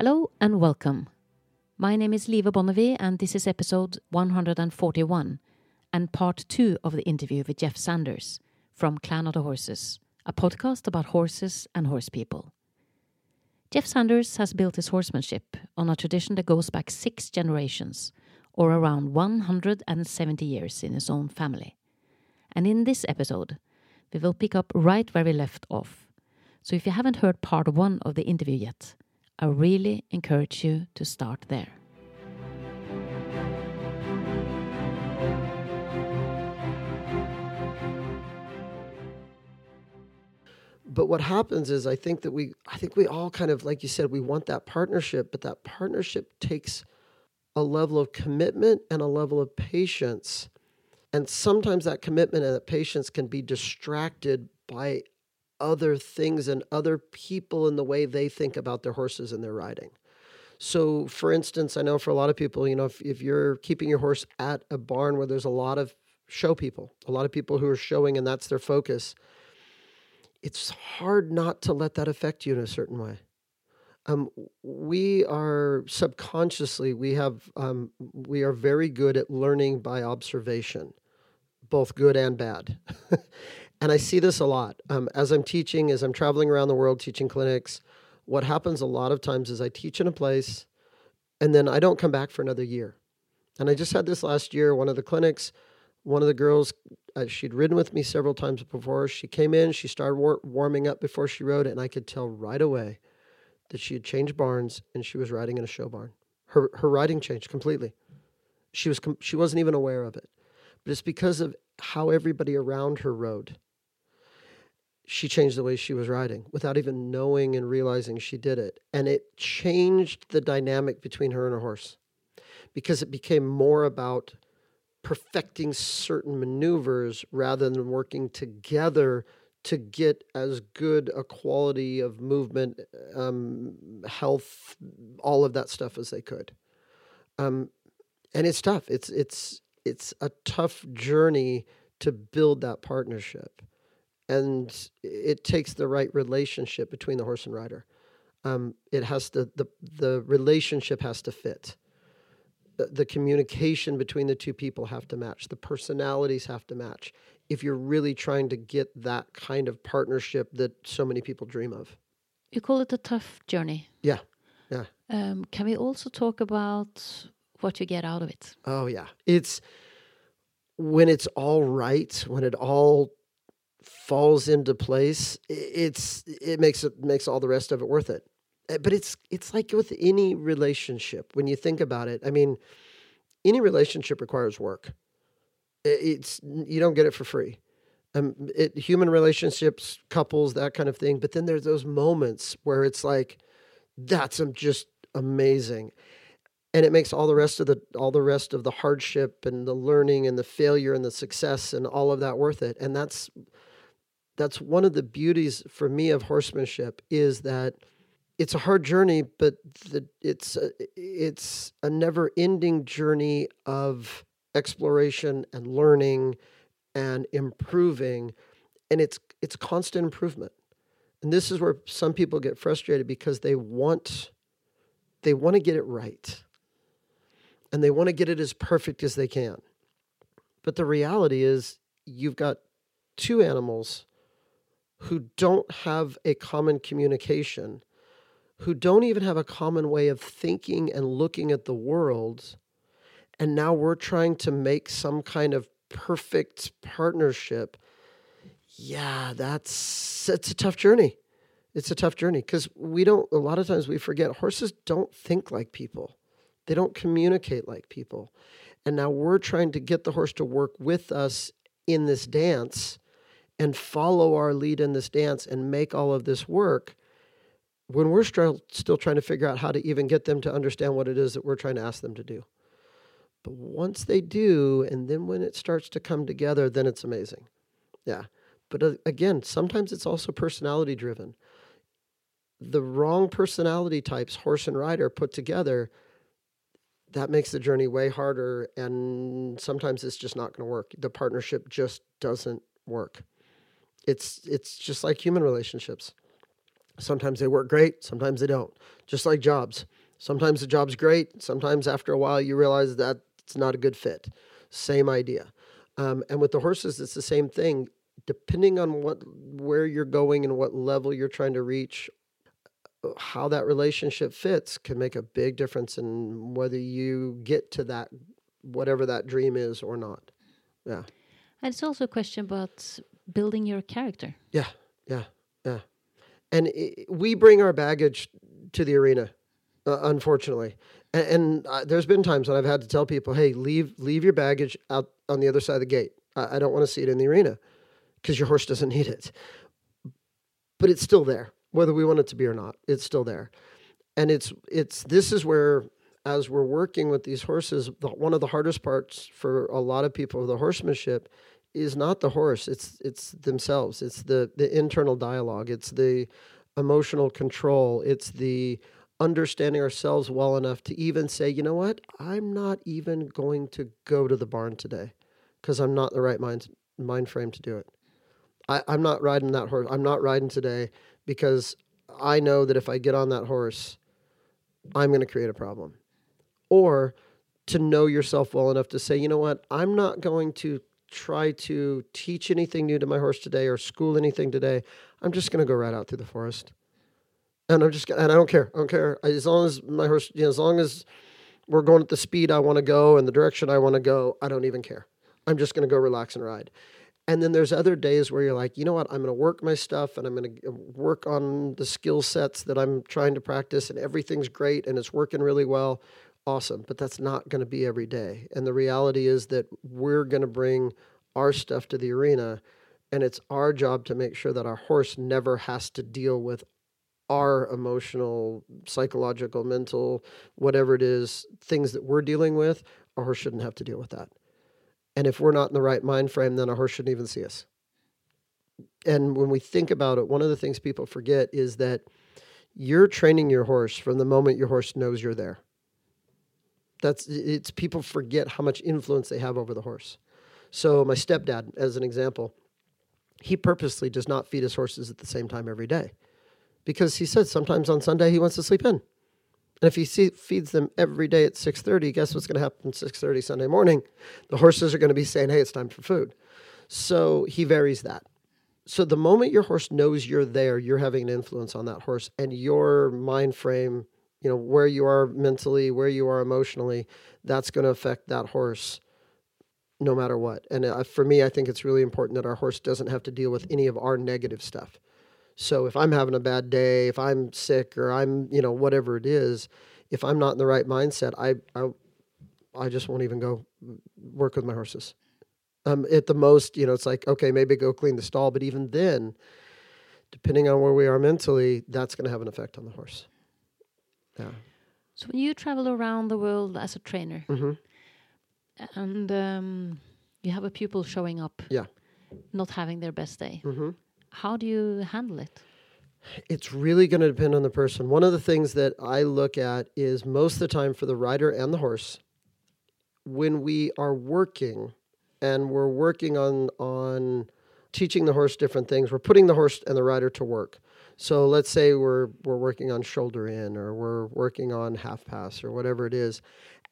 Hello and welcome. My name is Liva Bonnevie, and this is episode 141 and part two of the interview with Jeff Sanders from Clan of the Horses, a podcast about horses and horse people. Jeff Sanders has built his horsemanship on a tradition that goes back six generations, or around 170 years in his own family. And in this episode, we will pick up right where we left off. So if you haven't heard part one of the interview yet, I really encourage you to start there. but what happens is I think that we I think we all kind of like you said we want that partnership, but that partnership takes a level of commitment and a level of patience. And sometimes that commitment and that patience can be distracted by other things and other people in the way they think about their horses and their riding. So, for instance, I know for a lot of people, you know, if, if you're keeping your horse at a barn where there's a lot of show people, a lot of people who are showing and that's their focus, it's hard not to let that affect you in a certain way. Um, we are subconsciously we have um, we are very good at learning by observation, both good and bad. and I see this a lot um, as I'm teaching, as I'm traveling around the world teaching clinics. What happens a lot of times is I teach in a place, and then I don't come back for another year. And I just had this last year. One of the clinics, one of the girls uh, she'd ridden with me several times before. She came in, she started war- warming up before she rode, and I could tell right away that she had changed barns and she was riding in a show barn. Her her riding changed completely. She was com- she wasn't even aware of it, but it's because of how everybody around her rode. She changed the way she was riding without even knowing and realizing she did it, and it changed the dynamic between her and her horse because it became more about perfecting certain maneuvers rather than working together to get as good a quality of movement, um, health, all of that stuff as they could. Um, and it's tough. It's it's it's a tough journey to build that partnership, and it takes the right relationship between the horse and rider. Um, it has to the the relationship has to fit. The communication between the two people have to match. The personalities have to match if you're really trying to get that kind of partnership that so many people dream of. You call it a tough journey. Yeah yeah. Um, can we also talk about what you get out of it? Oh yeah. It's when it's all right when it all falls into place it's it makes it makes all the rest of it worth it. Eh, but it's it's like with any relationship when you think about it i mean any relationship requires work. It's you don't get it for free. Um, it, human relationships couples that kind of thing but then there's those moments where it's like that's just amazing. And it makes all the rest of the all the rest of the hardship and the learning and the failure and the success and all of that worth it. And that's that's one of the beauties for me of horsemanship is that it's a hard journey, but the, it's a, it's a never-ending journey of exploration and learning and improving, and it's it's constant improvement. And this is where some people get frustrated because they want they want to get it right, and they want to get it as perfect as they can. But the reality is, you've got two animals who don't have a common communication who don't even have a common way of thinking and looking at the world. And now we're trying to make some kind of perfect partnership. Yeah, that's it's a tough journey. It's a tough journey because we don't a lot of times we forget horses don't think like people. They don't communicate like people. And now we're trying to get the horse to work with us in this dance and follow our lead in this dance and make all of this work when we're still still trying to figure out how to even get them to understand what it is that we're trying to ask them to do. But once they do, and then when it starts to come together, then it's amazing. Yeah. But uh, again, sometimes it's also personality driven. The wrong personality types, horse and rider, put together, that makes the journey way harder. And sometimes it's just not going to work. The partnership just doesn't work. It's it's just like human relationships Sometimes they work great, sometimes they don't. Just like jobs. Sometimes the job's great, sometimes after a while you realize that it's not a good fit. Same idea. Um, and with the horses, it's the same thing. Depending on what where you're going and what level you're trying to reach, how that relationship fits can make a big difference in whether you get to that whatever that dream is or not. Yeah. And it's also a question about building your character. Yeah, yeah, yeah. And i we bring our baggage to the arena, uh, unfortunately. And, and uh, there's been times when I've had to tell people, "Hey, leave leave your baggage out on the other side of the gate. I, I don't want to see it in the arena because your horse doesn't need it." But it's still there, whether we want it to be or not. It's still there, and it's it's this is where as we're working with these horses, the, one of the hardest parts for a lot of people of the horsemanship is not the horse. It's it's themselves. It's the the internal dialogue. It's the emotional control. It's the understanding ourselves well enough to even say, you know what, I'm not even going to go to the barn today because I'm not the right mind mind frame to do it. I, I'm not riding that horse. I'm not riding today because I know that if I get on that horse, I'm going to create a problem. Or to know yourself well enough to say, you know what, I'm not going to try to teach anything new to my horse today or school anything today. I'm just going to go right out through the forest. And I'm just, and I don't care. I don't care. As long as my horse, you know, as long as we're going at the speed I want to go and the direction I want to go, I don't even care. I'm just going to go relax and ride. And then there's other days where you're like, you know what, I'm going to work my stuff and I'm going to work on the skill sets that I'm trying to practice and everything's great and it's working really well awesome, but that's not going to be every day. And the reality is that we're going to bring our stuff to the arena, and it's our job to make sure that our horse never has to deal with our emotional, psychological, mental, whatever it is, things that we're dealing with. Our horse shouldn't have to deal with that. And if we're not in the right mind frame, then our horse shouldn't even see us. And when we think about it, one of the things people forget is that you're training your horse from the moment your horse knows you're there that's it's people forget how much influence they have over the horse. So my stepdad, as an example, he purposely does not feed his horses at the same time every day, because he says sometimes on Sunday he wants to sleep in, and if he see, feeds them every day at six thirty, guess what's going to happen six thirty Sunday morning? The horses are going to be saying, "Hey, it's time for food." So he varies that. So the moment your horse knows you're there, you're having an influence on that horse, and your mind frame you know where you are mentally where you are emotionally that's going to affect that horse no matter what. And uh, for me i think it's really important that our horse doesn't have to deal with any of our negative stuff. So if i'm having a bad day if i'm sick or i'm you know whatever it is if i'm not in the right mindset i i, I just won't even go work with my horses. Um, at the most you know it's like okay maybe go clean the stall but even then depending on where we are mentally that's going to have an effect on the horse yeah. So when you travel around the world as a trainer, mm -hmm. and um, you have a pupil showing up, yeah, not having their best day, mm -hmm. how do you handle it? It's really going to depend on the person. One of the things that I look at is most of the time for the rider and the horse, when we are working and we're working on on teaching the horse different things, we're putting the horse and the rider to work. So let's say we're we're working on shoulder in or we're working on half pass or whatever it is.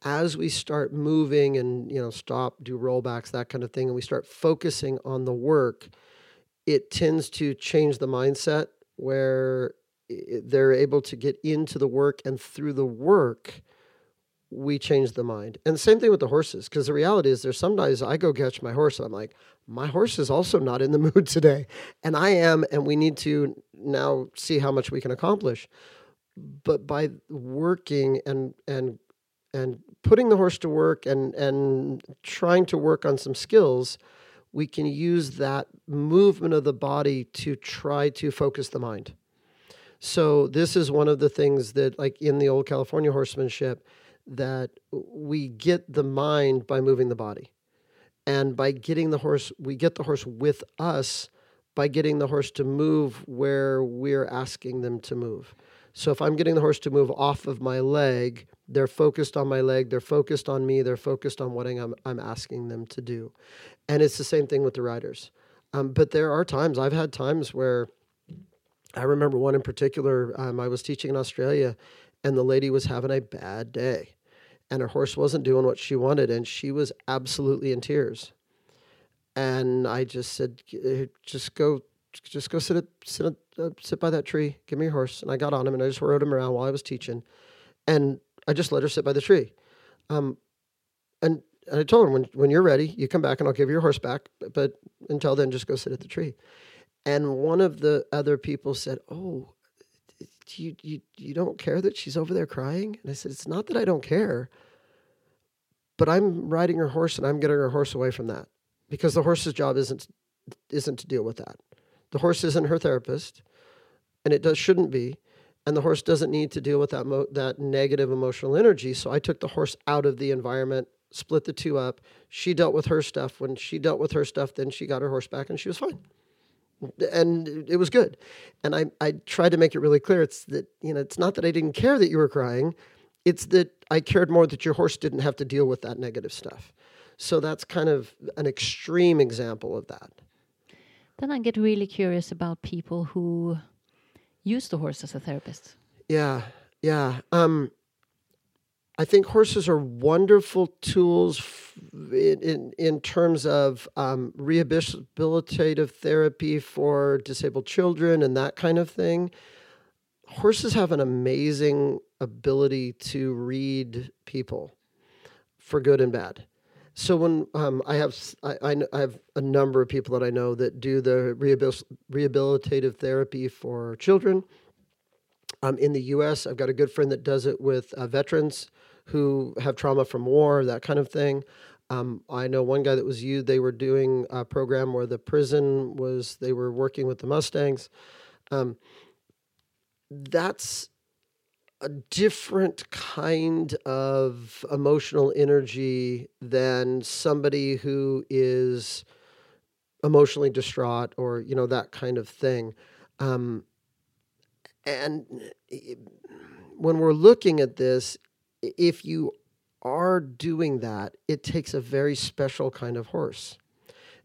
As we start moving and you know stop, do rollbacks, that kind of thing, and we start focusing on the work, it tends to change the mindset where they're able to get into the work and through the work we change the mind. And same thing with the horses, because the reality is there's some days I go catch my horse and I'm like, my horse is also not in the mood today. And I am, and we need to now see how much we can accomplish. But by working and and and putting the horse to work and and trying to work on some skills, we can use that movement of the body to try to focus the mind. So this is one of the things that like in the old California horsemanship that we get the mind by moving the body. And by getting the horse, we get the horse with us by getting the horse to move where we're asking them to move. So if I'm getting the horse to move off of my leg, they're focused on my leg, they're focused on me, they're focused on what I'm, I'm asking them to do. And it's the same thing with the riders. Um, but there are times, I've had times where I remember one in particular. Um, I was teaching in Australia, and the lady was having a bad day, and her horse wasn't doing what she wanted, and she was absolutely in tears. And I just said, "Uh, "Just go, just go sit at, sit at, uh, sit by that tree. Give me your horse." And I got on him, and I just rode him around while I was teaching, and I just let her sit by the tree. Um, and, and I told her, "When when you're ready, you come back, and I'll give you your horse back. But, but until then, just go sit at the tree." And one of the other people said, "Oh, you you you don't care that she's over there crying?" And I said, "It's not that I don't care, but I'm riding her horse and I'm getting her horse away from that because the horse's job isn't isn't to deal with that. The horse isn't her therapist, and it does shouldn't be." And the horse doesn't need to deal with that mo- that negative emotional energy. So I took the horse out of the environment, split the two up. She dealt with her stuff. When she dealt with her stuff, then she got her horse back, and she was fine and it was good. And I, I tried to make it really clear. It's that, you know, it's not that I didn't care that you were crying. It's that I cared more that your horse didn't have to deal with that negative stuff. So that's kind of an extreme example of that. Then I get really curious about people who use the horse as a therapist. Yeah. Yeah. Um, I think horses are wonderful tools in, in, in terms of um, rehabilitative therapy for disabled children and that kind of thing. Horses have an amazing ability to read people for good and bad. So when um, I have I, I have a number of people that I know that do the rehabil- rehabilitative therapy for children. Um, in the U.S., I've got a good friend that does it with uh, veterans who have trauma from war, that kind of thing. Um, I know one guy that was you. They were doing a program where the prison was. They were working with the Mustangs. Um, that's a different kind of emotional energy than somebody who is emotionally distraught or you know that kind of thing. Um, and eh, when we're looking at this, if you are doing that, it takes a very special kind of horse.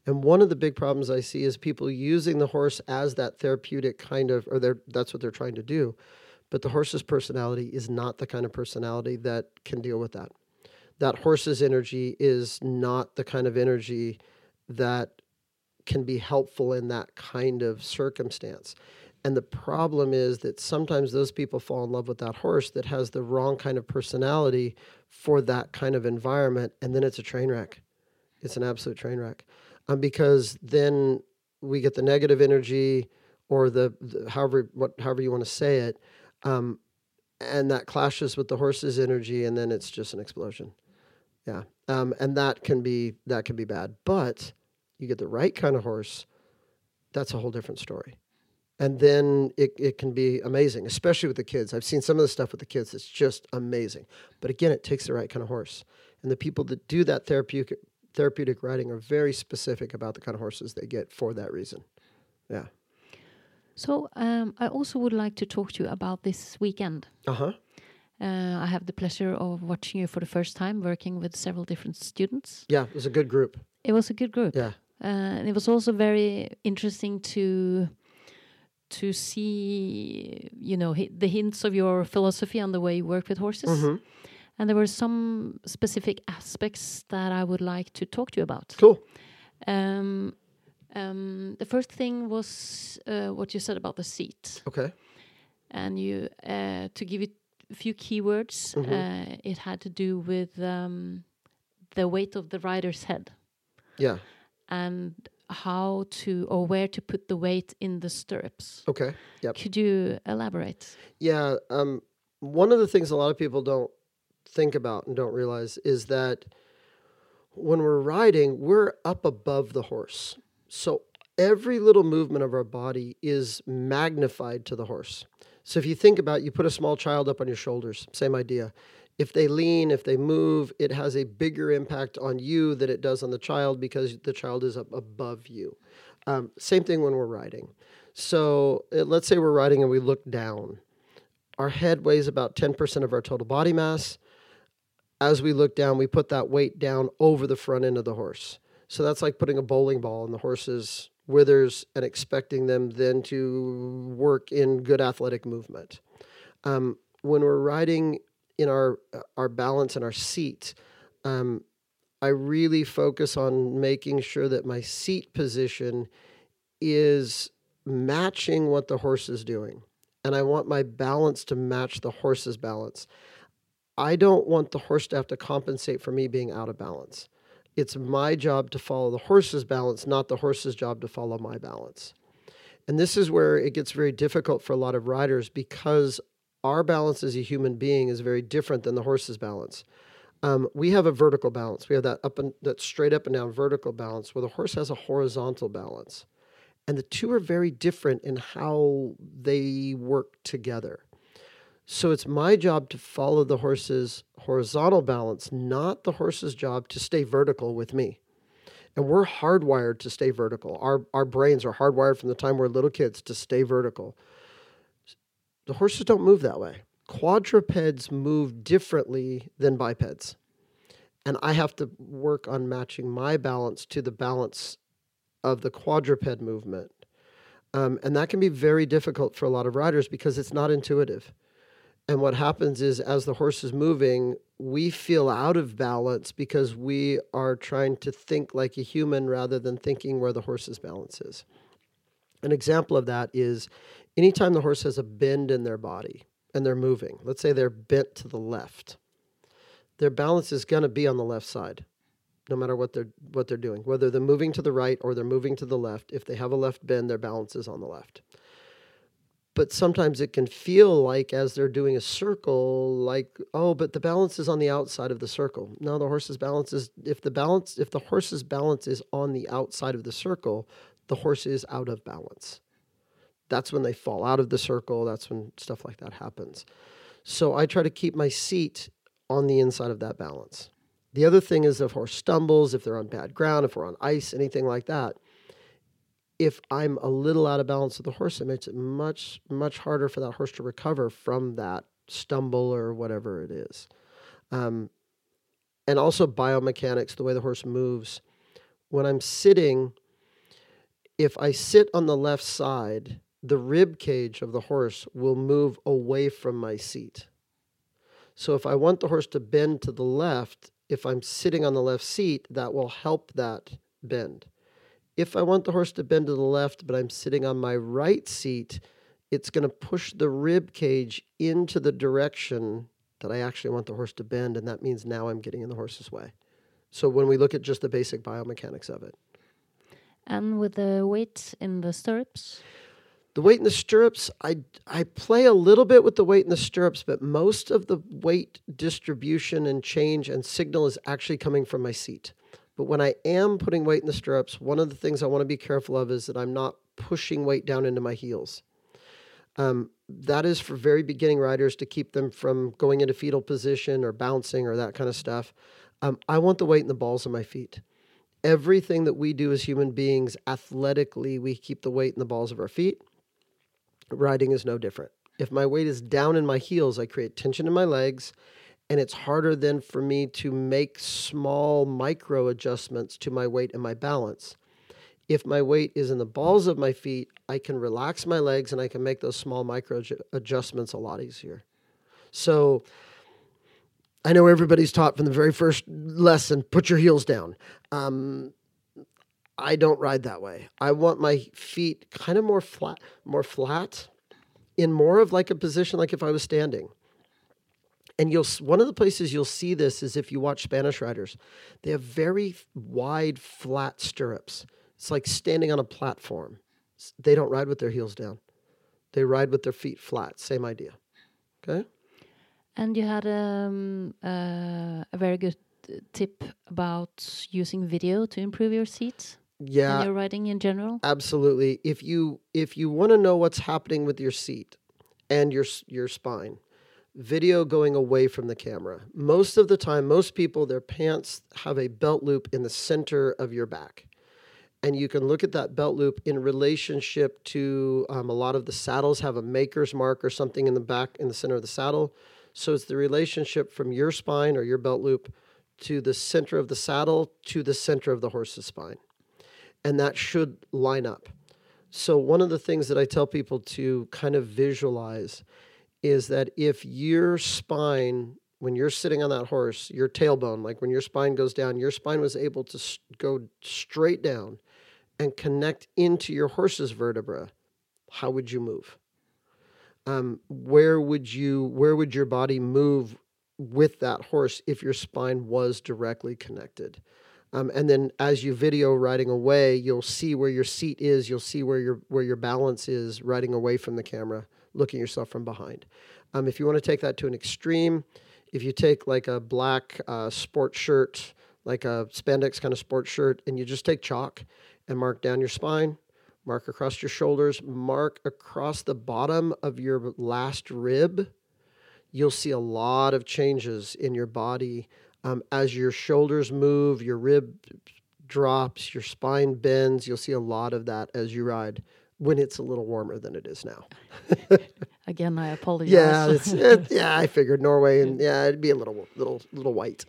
And one of the big problems I see is people using the horse as that therapeutic kind of, or they're, that's what they're trying to do. But the horse's personality is not the kind of personality that can deal with that. That horse's energy is not the kind of energy that can be helpful in that kind of circumstance. And the problem is that sometimes those people fall in love with that horse that has the wrong kind of personality for that kind of environment. And then it's a train wreck. It's an absolute train wreck. Um, because then we get the negative energy or the, the however what however you want to say it, um, and that clashes with the horse's energy, and then it's just an explosion. Yeah, um, and that can be that can be bad. But you get the right kind of horse, that's a whole different story. And then it, it can be amazing, especially with the kids. I've seen some of the stuff with the kids it's just amazing. But again, it takes the right kind of horse. And the people that do that therapeutic therapeutic riding are very specific about the kind of horses they get for that reason. Yeah. So um, I also would like to talk to you about this weekend. Uh huh. Uh, I have the pleasure of watching you for the first time, working with several different students. Yeah, it was a good group. It was a good group. Yeah. Uh, and it was also very interesting to to see, you know, the hints of your philosophy on the way you work with horses. hmm And there were some specific aspects that I would like to talk to you about. Cool. Um, um, the first thing was uh, what you said about the seat, Okay. and you uh, to give it a few keywords. Mhm. Uh, it had to do with um, the weight of the rider's head Yeah. and how to or where to put the weight in the stirrups. Okay. Yep. Could you elaborate? Yeah. Um, one of the things a lot of people don't think about and don't realize is that when we're riding, we're up above the horse. So every little movement of our body is magnified to the horse. So if you think about you put a small child up on your shoulders, same idea. If they lean, if they move, it has a bigger impact on you than it does on the child because the child is up above you. Um, same thing when we're riding. So uh, let's say we're riding and we look down. Our head weighs about 10% of our total body mass. As we look down, we put that weight down over the front end of the horse. So that's like putting a bowling ball in the horse's withers and expecting them then to work in good athletic movement. Um, when we're riding in our our balance and our seat, um, I really focus on making sure that my seat position is matching what the horse is doing. And I want my balance to match the horse's balance. I don't want the horse to have to compensate for me being out of balance. It's my job to follow the horse's balance, not the horse's job to follow my balance. And this is where it gets very difficult for a lot of riders because our balance as a human being is very different than the horse's balance. Um, we have a vertical balance. We have that up and that straight up and down vertical balance, where the horse has a horizontal balance, and the two are very different in how they work together. So it's my job to follow the horse's horizontal balance, not the horse's job to stay vertical with me. And we're hardwired to stay vertical. Our our brains are hardwired from the time we're little kids to stay vertical. The horses don't move that way quadrupeds move differently than bipeds. And I have to work on matching my balance to the balance of the quadruped movement. Um, and that can be very difficult for a lot of riders because it's not intuitive. And what happens is, as the horse is moving, we feel out of balance because we are trying to think like a human rather than thinking where the horse's balance is. An example of that is anytime the horse has a bend in their body, and they're moving. Let's say they're bent to the left. Their balance is going to be on the left side, no matter what they're what they're doing. Whether they're moving to the right or they're moving to the left, if they have a left bend, their balance is on the left. But sometimes it can feel like as they're doing a circle, like, oh, but the balance is on the outside of the circle. No, the horse's balance is if the balance if the horse's balance is on the outside of the circle, the horse is out of balance that's when they fall out of the circle. That's when stuff like that happens. So I try to keep my seat on the inside of that balance. The other thing is if horse stumbles, if they're on bad ground, if we're on ice, anything like that, if I'm a little out of balance with the horse, it makes it much, much harder for that horse to recover from that stumble or whatever it is. Um, and also biomechanics, the way the horse moves. When I'm sitting, if I sit on the left side, the rib cage of the horse will move away from my seat. So if I want the horse to bend to the left, if I'm sitting on the left seat, that will help that bend. If I want the horse to bend to the left, but I'm sitting on my right seat, it's going to push the rib cage into the direction that I actually want the horse to bend, and that means now I'm getting in the horse's way. So when we look at just the basic biomechanics of it. And with the weight in the stirrups? The weight in the stirrups, I, I play a little bit with the weight in the stirrups, but most of the weight distribution and change and signal is actually coming from my seat. But when I am putting weight in the stirrups, one of the things I want to be careful of is that I'm not pushing weight down into my heels. Um, that is for very beginning riders to keep them from going into fetal position or bouncing or that kind of stuff. Um, I want the weight in the balls of my feet. Everything that we do as human beings athletically, we keep the weight in the balls of our feet riding is no different. If my weight is down in my heels, I create tension in my legs, and it's harder then for me to make small micro adjustments to my weight and my balance. If my weight is in the balls of my feet, I can relax my legs and I can make those small micro adjustments a lot easier. So I know everybody's taught from the very first lesson put your heels down. Um, I don't ride that way. I want my feet kind of more flat, more flat, in more of like a position like if I was standing. And you'll one of the places you'll see this is if you watch Spanish riders. They have very wide, flat stirrups. It's like standing on a platform. They don't ride with their heels down. They ride with their feet flat. Same idea. Okay. And you had um, uh, a very good tip about using video to improve your seat yeah. in your riding in general? Absolutely. If you if you want to know what's happening with your seat and your your spine video going away from the camera. Most of the time most people their pants have a belt loop in the center of your back. And you can look at that belt loop in relationship to um, a lot of the saddles have a maker's mark or something in the back in the center of the saddle. So it's the relationship from your spine or your belt loop to the center of the saddle to the center of the horse's spine and that should line up. So, one of the things that I tell people to kind of visualize is that if your spine, when you're sitting on that horse, your tailbone, like when your spine goes down, your spine was able to go straight down and connect into your horse's vertebra, how would you move? Um, where would you where would your body move with that horse if your spine was directly connected? Um, and then as you video riding away, you'll see where your seat is. You'll see where your where your balance is riding away from the camera, looking at yourself from behind. Um, if you want to take that to an extreme, if you take like a black uh, sport shirt, like a spandex kind of sport shirt, and you just take chalk and mark down your spine, mark across your shoulders, mark across the bottom of your last rib, you'll see a lot of changes in your body um, as your shoulders move, your rib drops, your spine bends. You'll see a lot of that as you ride when it's a little warmer than it is now. Again, I apologize. Yeah, it's, it, yeah. I figured Norway, and yeah, it'd be a little, little, little white.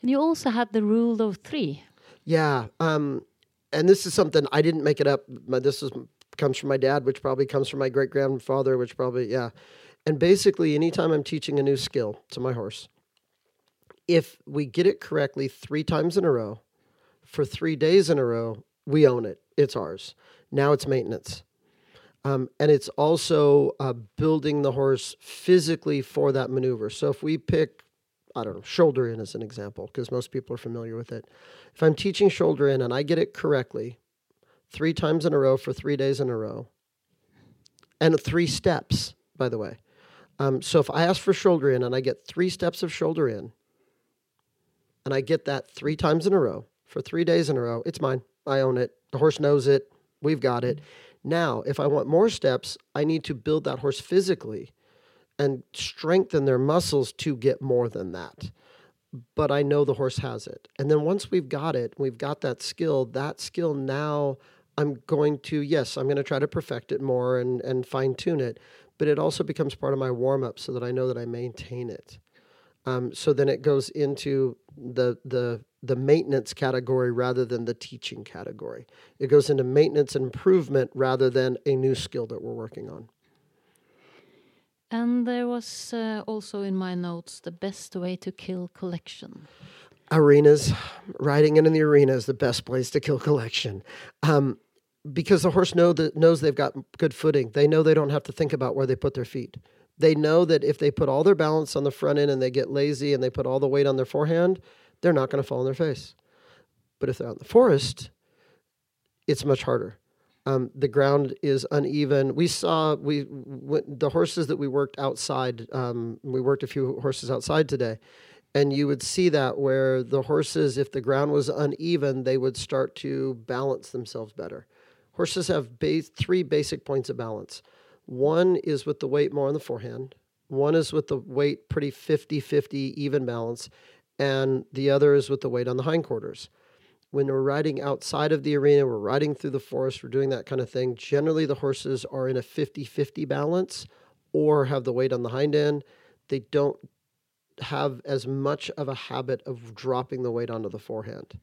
and you also had the rule of three. Yeah, um, and this is something I didn't make it up. But this is comes from my dad, which probably comes from my great grandfather, which probably yeah. And basically, anytime I'm teaching a new skill to my horse, if we get it correctly three times in a row, for three days in a row, we own it. It's ours. Now it's maintenance. Um, and it's also uh, building the horse physically for that maneuver. So if we pick, I don't know, shoulder in as an example, because most people are familiar with it. If I'm teaching shoulder in and I get it correctly three times in a row for three days in a row, and three steps, by the way. Um, so if I ask for shoulder in and I get three steps of shoulder in, and I get that three times in a row for three days in a row, it's mine. I own it. The horse knows it. We've got it. Now, if I want more steps, I need to build that horse physically and strengthen their muscles to get more than that. But I know the horse has it. And then once we've got it, we've got that skill, that skill now I'm going to, yes, I'm going to try to perfect it more and, and fine tune it. But it also becomes part of my warm up so that I know that I maintain it. Um, so then it goes into the the the maintenance category rather than the teaching category. It goes into maintenance and improvement rather than a new skill that we're working on. And there was uh, also in my notes the best way to kill collection. Arenas, riding in the arena is the best place to kill collection. Um, because the horse know that knows they've got good footing. They know they don't have to think about where they put their feet. They know that if they put all their balance on the front end and they get lazy and they put all the weight on their forehand, they're not going to fall on their face. But if they're out in the forest, it's much harder. Um, the ground is uneven. We saw we w- the horses that we worked outside. Um, we worked a few horses outside today, and you would see that where the horses, if the ground was uneven, they would start to balance themselves better. Horses have three basic points of balance. One is with the weight more on the forehand. One is with the weight pretty 50 50 even balance. And the other is with the weight on the hindquarters. When we're riding outside of the arena, we're riding through the forest, we're doing that kind of thing. Generally, the horses are in a 50 50 balance or have the weight on the hind end. They don't have as much of a habit of dropping the weight onto the forehand.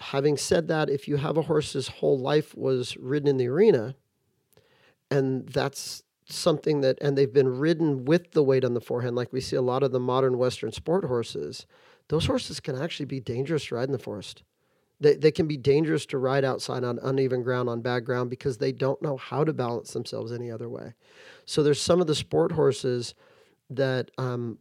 Having said that, if you have a horse's whole life was ridden in the arena, and that's something that and they've been ridden with the weight on the forehand like we see a lot of the modern western sport horses those horses can actually be dangerous to ride in the forest they, they can be dangerous to ride outside on uneven ground on bad ground because they don't know how to balance themselves any other way so there's some of the sport horses that um,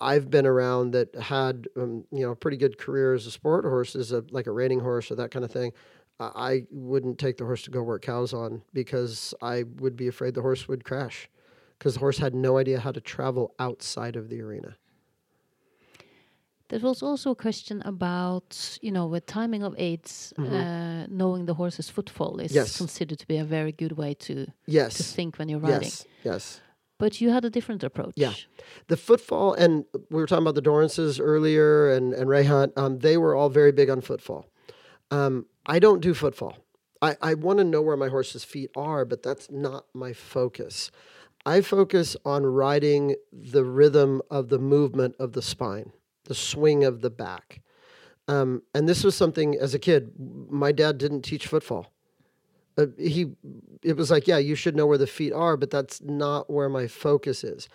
I've been around that had um, you know a pretty good career as a sport horse, as a like a reining horse or that kind of thing. I wouldn't take the horse to go work cows on because I would be afraid the horse would crash because the horse had no idea how to travel outside of the arena. There was also a question about, you know, with timing of aids, uh, knowing the horse's footfall is Mm-hmm. Yes. considered to be a very good way to yes. to think when you're riding. Yes. Yes. But you had a different approach. Yeah. The footfall, and we were talking about the Dorrances earlier and, and Ray Hunt, um, they were all very big on footfall. Um, I don't do footfall. I, I want to know where my horse's feet are, but that's not my focus. I focus on riding the rhythm of the movement of the spine, the swing of the back. Um, and this was something as a kid, my dad didn't teach footfall. Uh, he, it was like, yeah, you should know where the feet are, but that's not where my focus is.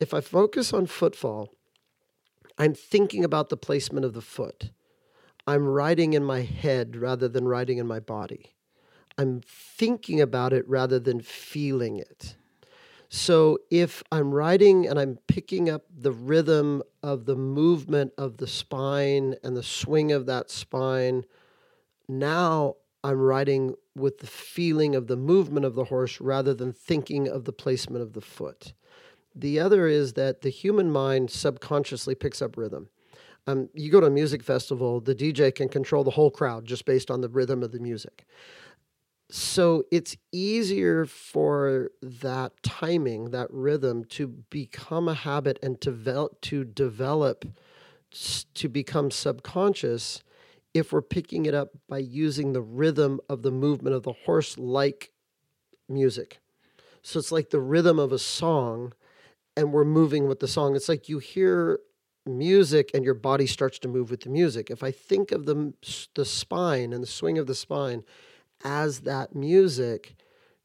If I focus on footfall, I'm thinking about the placement of the foot. I'm riding in my head rather than riding in my body. I'm thinking about it rather than feeling it. So if I'm riding and I'm picking up the rhythm of the movement of the spine and the swing of that spine, now I'm riding with the feeling of the movement of the horse rather than thinking of the placement of the foot. The other is that the human mind subconsciously picks up rhythm. Um, you go to a music festival, the DJ can control the whole crowd just based on the rhythm of the music so it's easier for that timing, that rhythm to become a habit and to, to develop to become subconscious if we're picking it up by using the rhythm of the movement of the horse like music. So it's like the rhythm of a song and we're moving with the song. It's like you hear music and your body starts to move with the music. If I think of the the spine and the swing of the spine as that music,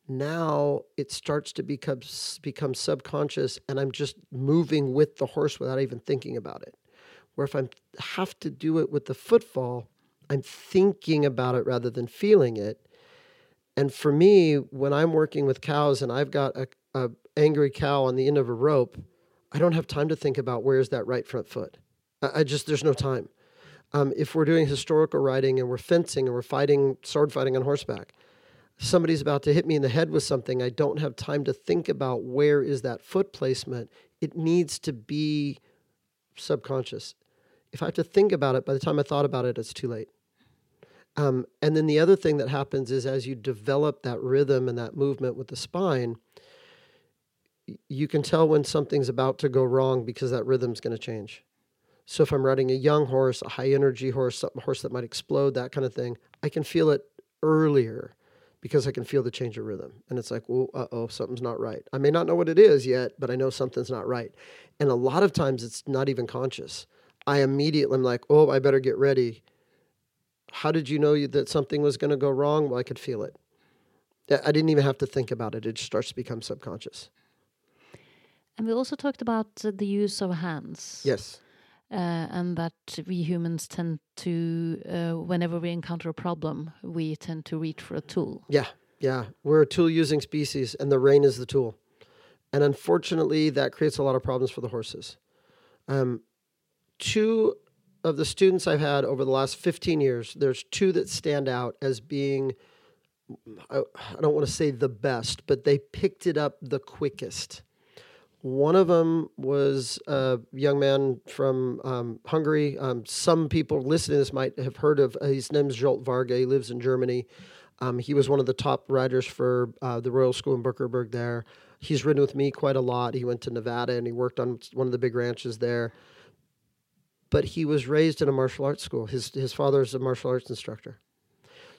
now it starts to become become subconscious and I'm just moving with the horse without even thinking about it. Where if I have to do it with the footfall, I'm thinking about it rather than feeling it. And for me, when I'm working with cows and I've got a, a angry cow on the end of a rope, I don't have time to think about where's that right front foot. I, I just there's no time. Um, if we're doing historical riding and we're fencing and we're fighting sword fighting on horseback somebody's about to hit me in the head with something i don't have time to think about where is that foot placement. It needs to be subconscious. If i have to think about it by the time i thought about it it's too late. Um, and then the other thing that happens is as you develop that rhythm and that movement with the spine you can tell when something's about to go wrong because that rhythm's going to change so if I'm riding a young horse, a high energy horse, a horse that might explode, that kind of thing, I can feel it earlier because I can feel the change of rhythm. And it's like, well, uh oh, something's not right. I may not know what it is yet, but I know something's not right. And a lot of times it's not even conscious. I immediately am like, oh, I better get ready. How did you know that something was going to go wrong? Well, I could feel it. I didn't even have to think about it. It starts to become subconscious. And we also talked about the use of hands. Yes uh, and that we humans tend to, uh, whenever we encounter a problem, we tend to reach for a tool. Yeah, yeah. We're a tool using species, and the rein is the tool. And unfortunately, that creates a lot of problems for the horses. Um, two of the students I've had over the last 15 years, there's two that stand out as being, I, I don't want to say the best, but they picked it up the quickest. One of them was a young man from um, Hungary. Um, some people listening to this might have heard of. Uh, his name's Zsolt Varga. He lives in Germany. Um, he was one of the top riders for uh, the Royal School in Bückeburg there. He's ridden with me quite a lot. He went to Nevada and he worked on one of the big ranches there. But he was raised in a martial arts school. His his father is a martial arts instructor,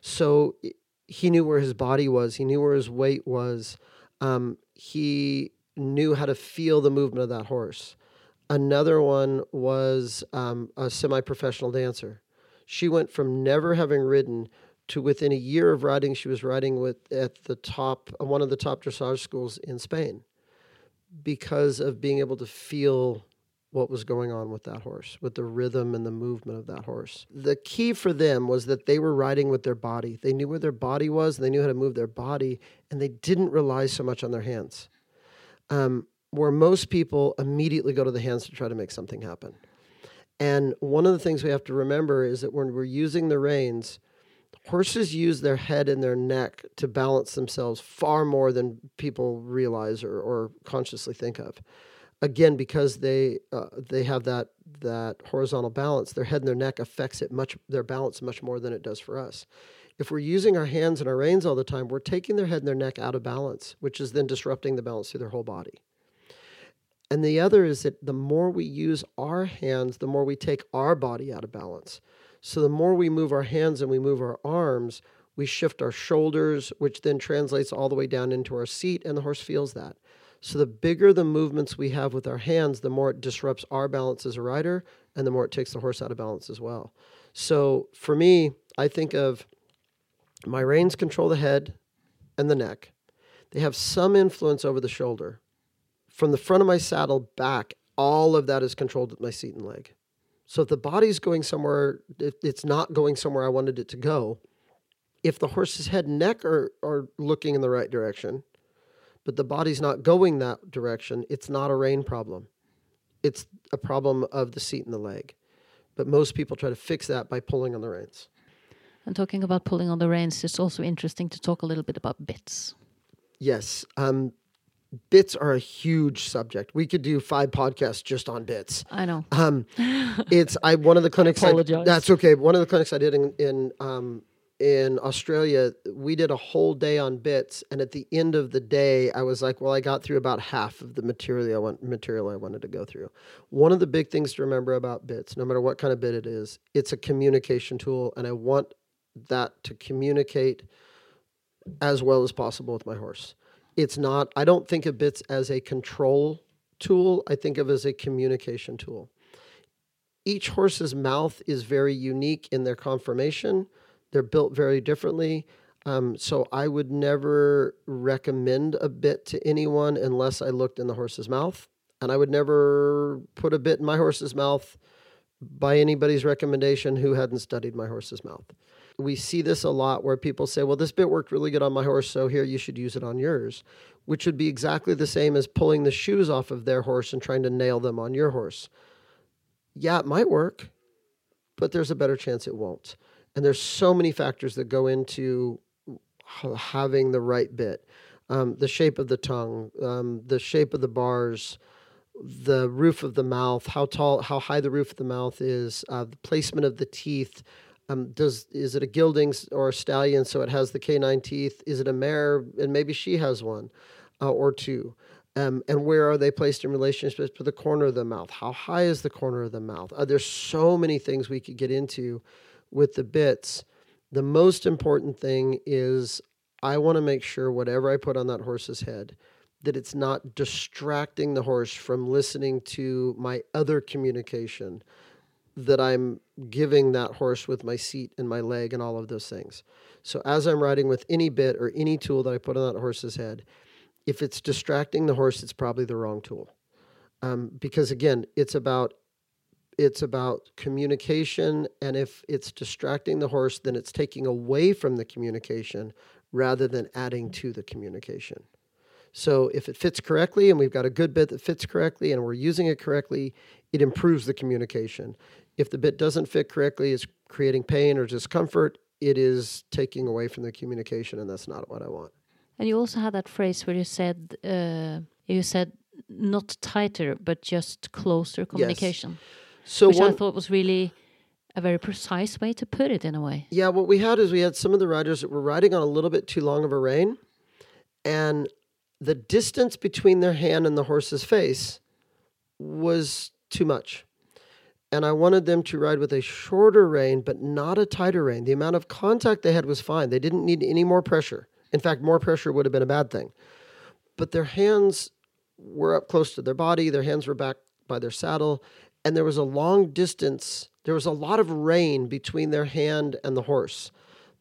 so he knew where his body was. He knew where his weight was. Um, he knew how to feel the movement of that horse. Another one was um, a semi professional dancer. She went from never having ridden to within a year of riding, she was riding with at the top, uh, one of the top dressage schools in Spain because of being able to feel what was going on with that horse, with the rhythm and the movement of that horse. The key for them was that they were riding with their body. They knew where their body was, and they knew how to move their body, and they didn't rely so much on their hands um, where most people immediately go to the hands to try to make something happen. And one of the things we have to remember is that when we're using the reins, horses use their head and their neck to balance themselves far more than people realize or, or consciously think of. Again, because they uh, they have that that horizontal balance, their head and their neck affects it much their balance much more than it does for us. If we're using our hands and our reins all the time, we're taking their head and their neck out of balance, which is then disrupting the balance through their whole body. And the other is that the more we use our hands, the more we take our body out of balance. So the more we move our hands and we move our arms, we shift our shoulders, which then translates all the way down into our seat, and the horse feels that. So the bigger the movements we have with our hands, the more it disrupts our balance as a rider, and the more it takes the horse out of balance as well. So for me, I think of my reins control the head and the neck. They have some influence over the shoulder. From the front of my saddle back, all of that is controlled with my seat and leg. So if the body's going somewhere, if it's not going somewhere I wanted it to go, if the horse's head and neck are, are looking in the right direction, but the body's not going that direction, it's not a rein problem. It's a problem of the seat and the leg. But most people try to fix that by pulling on the reins. And talking about pulling on the reins, it's also interesting to talk a little bit about bits. Yes. Um, bits are a huge subject. We could do five podcasts just on bits. I know. Um, it's I one of the clinics. I apologize. that's okay. One of the clinics I did in in um, in Australia, we did a whole day on bits, and at the end of the day, I was like, "Well, I got through about half of the material I want material I wanted to go through." One of the big things to remember about bits, no matter what kind of bit it is, it's a communication tool, and I want that to communicate as well as possible with my horse. It's not. I don't think of bits as a control tool. I think of as a communication tool each horse's mouth is very unique in their conformation. They're built very differently. Um, so I would never recommend a bit to anyone unless I looked in the horse's mouth. And I would never put a bit in my horse's mouth by anybody's recommendation who hadn't studied my horse's mouth. We see this a lot where people say, well, this bit worked really good on my horse, so here you should use it on yours, which would be exactly the same as pulling the shoes off of their horse and trying to nail them on your horse yeah, it might work, but there's a better chance it won't. And there's so many factors that go into having the right bit. Um, the shape of the tongue, um, the shape of the bars, the roof of the mouth, how tall, how high the roof of the mouth is, uh, the placement of the teeth. Um, does is it a gelding or a stallion? So it has the canine teeth. Is it a mare and maybe she has one uh, or two? Um, and where are they placed in relationship to the corner of the mouth? How high is the corner of the mouth? Uh, there's so many things we could get into with the bits. The most important thing is I want to make sure whatever I put on that horse's head, that it's not distracting the horse from listening to my other communication that I'm giving that horse with my seat and my leg and all of those things. So as I'm riding with any bit or any tool that I put on that horse's head, if it's distracting the horse, it's probably the wrong tool. Um, because again, it's about it's about communication, and if it's distracting the horse, then it's taking away from the communication rather than adding to the communication. So if it fits correctly, and we've got a good bit that fits correctly, and we're using it correctly, it improves the communication. If the bit doesn't fit correctly, it's creating pain or discomfort. It is taking away from the communication, and that's not what I want. And you also had that phrase where you said uh, you said not tighter, but just closer communication, So which I thought was really a very precise way to put it in a way. Yeah, what we had is we had some of the riders that were riding on a little bit too long of a rein, and the distance between their hand and the horse's face was too much. And I wanted them to ride with a shorter rein, but not a tighter rein. The amount of contact they had was fine. They didn't need any more pressure. In fact, more pressure would have been a bad thing. But their hands were up close to their body, their hands were back by their saddle, and there was a long distance. There was a lot of rein between their hand and the horse.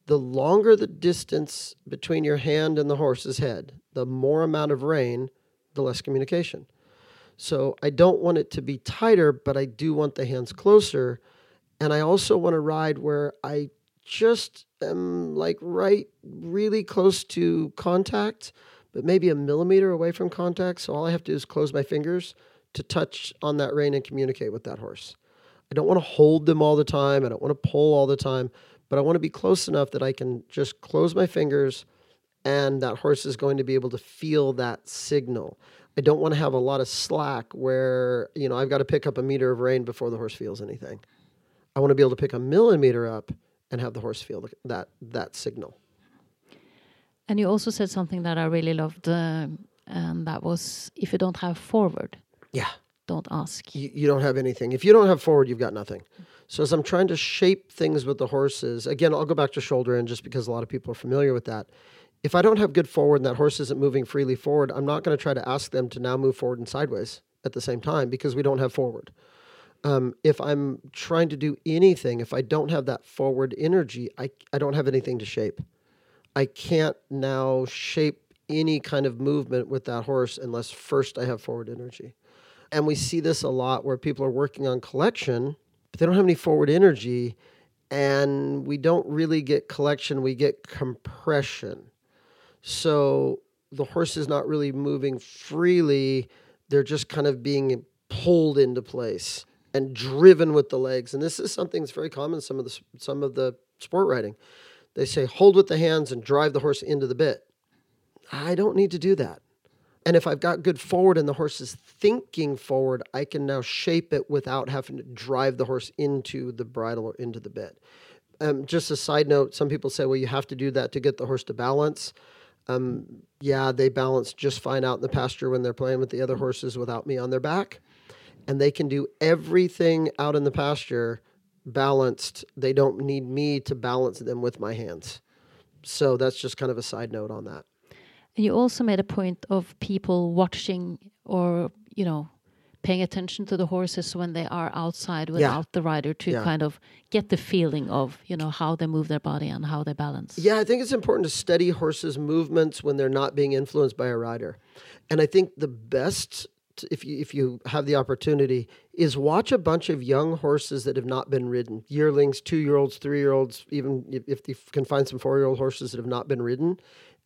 The longer the distance between your hand and the horse's head, the more amount of rein, the less communication. So I don't want it to be tighter, but I do want the hands closer. And I also want to ride where I just am like right really close to contact, but maybe a millimeter away from contact. So all I have to do is close my fingers to touch on that rein and communicate with that horse. I don't want to hold them all the time. I don't want to pull all the time, but I want to be close enough that I can just close my fingers and that horse is going to be able to feel that signal. I don't want to have a lot of slack where, you know, I've got to pick up a meter of rein before the horse feels anything. I want to be able to pick a millimeter up and have the horse feel that that signal. And you also said something that I really loved, uh, and that was if you don't have forward, Yeah. don't ask. You, you don't have anything. If you don't have forward, you've got nothing. So as I'm trying to shape things with the horses, again, I'll go back to shoulder in just because a lot of people are familiar with that. If I don't have good forward and that horse isn't moving freely forward, I'm not going to try to ask them to now move forward and sideways at the same time because we don't have forward. Um, if I'm trying to do anything, if I don't have that forward energy, I, I don't have anything to shape. I can't now shape any kind of movement with that horse unless first I have forward energy. And we see this a lot where people are working on collection, but they don't have any forward energy. And we don't really get collection, we get compression. So the horse is not really moving freely, they're just kind of being pulled into place and driven with the legs. And this is something that's very common some of the some of the sport riding. They say hold with the hands and drive the horse into the bit. I don't need to do that. And if I've got good forward and the horse is thinking forward, I can now shape it without having to drive the horse into the bridle or into the bit. Um, just a side note some people say, well, you have to do that to get the horse to balance. Um, yeah, they balance just fine out in the pasture when they're playing with the other horses without me on their back. And they can do everything out in the pasture balanced. They don't need me to balance them with my hands. So that's just kind of a side note on that. And you also made a point of people watching or, you know, paying attention to the horses when they are outside without yeah. the rider to yeah. kind of get the feeling of, you know, how they move their body and how they balance. Yeah, I think it's important to study horses' movements when they're not being influenced by a rider. And I think the best if you if you have the opportunity is watch a bunch of young horses that have not been ridden yearlings two year olds three year olds even if, if you can find some four year old horses that have not been ridden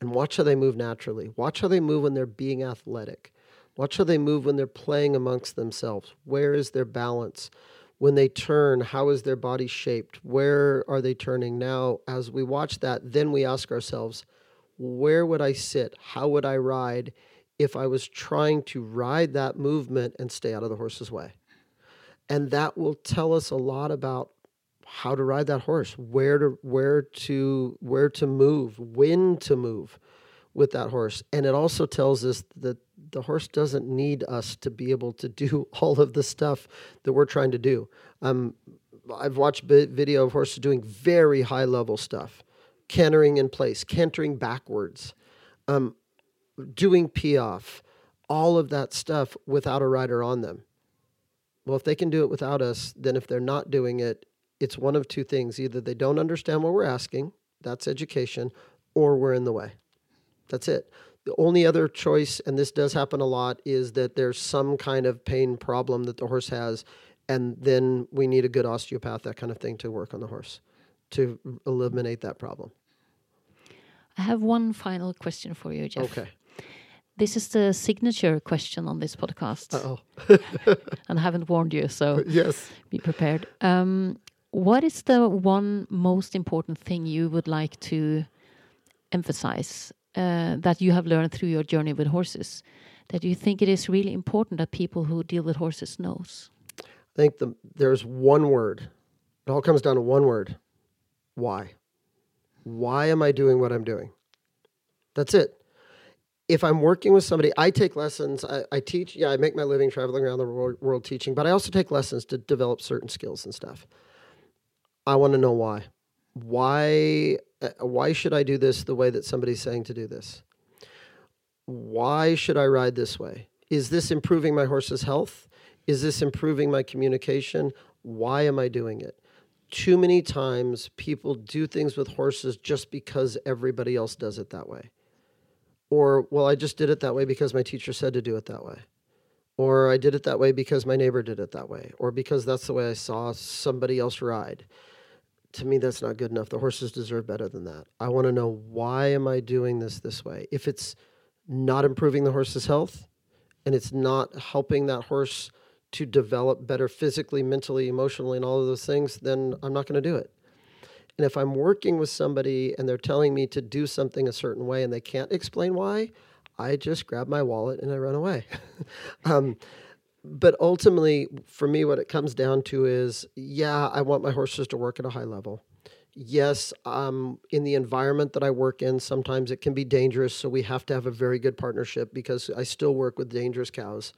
and watch how they move naturally. Watch how they move when they're being athletic. Watch how they move when they're playing amongst themselves. Where is their balance? When they turn, how is their body shaped? Where are they turning? Now, as we watch that, then we ask ourselves, where would I sit? How would I ride if I was trying to ride that movement and stay out of the horse's way? And that will tell us a lot about how to ride that horse, where to where to where to move, when to move with that horse. And it also tells us that the horse doesn't need us to be able to do all of the stuff that we're trying to do. Um, I've watched video of horses doing very high level stuff, cantering in place, cantering backwards, um, doing piaffe, all of that stuff without a rider on them. Well, if they can do it without us, then if they're not doing it, it's one of two things either they don't understand what we're asking, that's education, or we're in the way. That's it. The only other choice, and this does happen a lot, is that there's some kind of pain problem that the horse has, and then we need a good osteopath, that kind of thing, to work on the horse to eliminate that problem. I have one final question for you, Jeff. Okay. This is the signature question on this podcast. oh. and I haven't warned you, so yes, be prepared. Um, what is the one most important thing you would like to emphasize uh, that you have learned through your journey with horses that you think it is really important that people who deal with horses knows? I think the, there's one word. It all comes down to one word. Why? Why am I doing what I'm doing? That's it. If I'm working with somebody, I take lessons. I, I teach. Yeah, I make my living traveling around the world, world teaching, but I also take lessons to develop certain skills and stuff. I want to know why. Why Uh, why should I do this the way that somebody's saying to do this? Why should I ride this way? Is this improving my horse's health? Is this improving my communication? Why am I doing it? Too many times people do things with horses just because everybody else does it that way. Or, well, I just did it that way because my teacher said to do it that way or I did it that way because my neighbor did it that way, or because that's the way I saw somebody else ride to me that's not good enough. The horses deserve better than that. I want to know why am i doing this this way? If it's not improving the horse's health and it's not helping that horse to develop better physically mentally emotionally and all of those things then i'm not going to do it. And if i'm working with somebody and they're telling me to do something a certain way and they can't explain why i just grab my wallet and i run away. Um, but ultimately, for me, what it comes down to is yeah, I want my horses to work at a high level. Yes, um, in the environment that I work in, sometimes it can be dangerous. So we have to have a very good partnership because I still work with dangerous cows.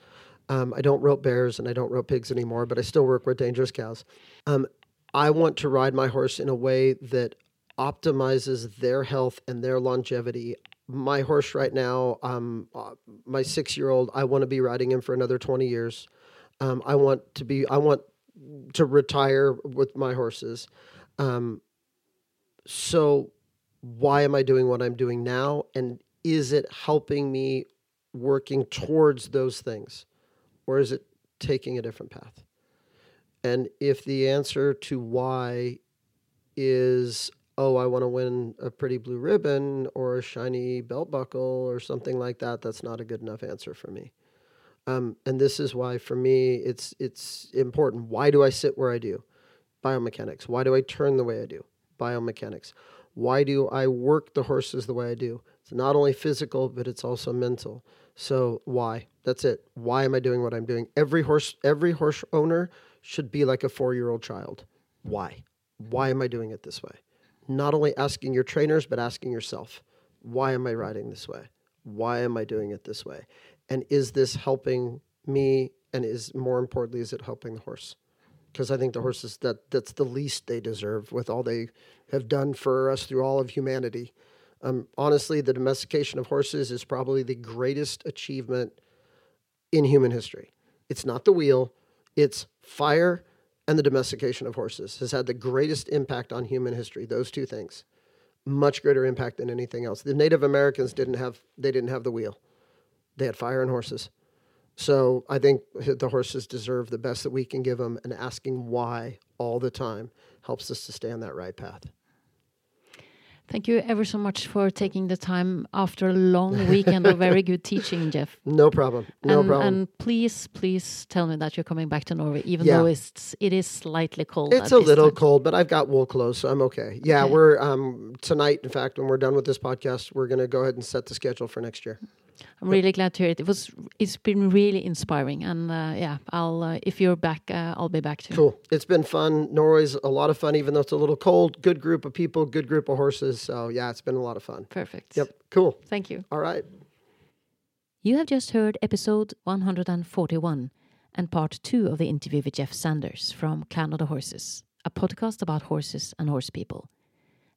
Um, I don't rope bears and I don't rope pigs anymore, but I still work with dangerous cows. Um, I want to ride my horse in a way that optimizes their health and their longevity my horse right now, um, uh, my six year old, I want to be riding him for another 20 years. Um, I want to be, I want to retire with my horses. Um, so why am I doing what I'm doing now? And is it helping me working towards those things? Or is it taking a different path? And if the answer to why is, oh, I want to win a pretty blue ribbon or a shiny belt buckle or something like that, that's not a good enough answer for me. Um, and this is why, for me, it's it's important. Why do I sit where I do? Biomechanics. Why do I turn the way I do? Biomechanics. Why do I work the horses the way I do? It's not only physical, but it's also mental. So why? That's it. Why am I doing what I'm doing? Every horse, every horse owner should be like a four-year-old child. Why? Why am I doing it this way? Not only asking your trainers, but asking yourself, why am I riding this way? Why am I doing it this way? And is this helping me? And is more importantly, is it helping the horse? Because I think the horses that that's the least they deserve with all they have done for us through all of humanity. Um, honestly, the domestication of horses is probably the greatest achievement in human history. It's not the wheel, it's fire and the domestication of horses has had the greatest impact on human history. Those two things, much greater impact than anything else. The Native Americans didn't have they didn't have the wheel; they had fire and horses. So I think the horses deserve the best that we can give them, and asking why all the time helps us to stay on that right path. Thank you ever so much for taking the time after a long weekend of very good teaching, Jeff. No problem. No and, problem. And please, please tell me that you're coming back to Norway, even Yeah. though it's it is slightly cold. It's a little time. cold, but I've got wool clothes, so I'm okay. Yeah, Okay. we're um tonight. In fact, when we're done with this podcast, we're gonna go ahead and set the schedule for next year. I'm really glad to hear it. It was it's been really inspiring, and uh, yeah, I'll uh, if you're back, uh, I'll be back too. Cool. It's been fun. Norway's a lot of fun, even though it's a little cold. Good group of people, good group of horses. So yeah, it's been a lot of fun. Perfect. Yep. Cool. Thank you. All right. You have just heard episode 141 and part two of the interview with Jeff Sanders from Clan of the Horses, a podcast about horses and horse people.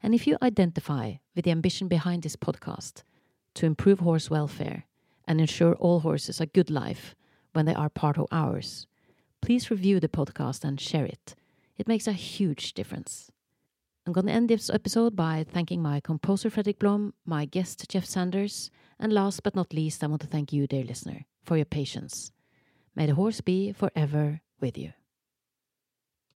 And if you identify with the ambition behind this podcast to improve horse welfare and ensure all horses a good life when they are part of ours, please review the podcast and share it. It makes a huge difference. I'm going to end this episode by thanking my composer Fredrik Blom, my guest Jeff Sanders, and last but not least, I want to thank you, dear listener, for your patience. May the horse be forever with you.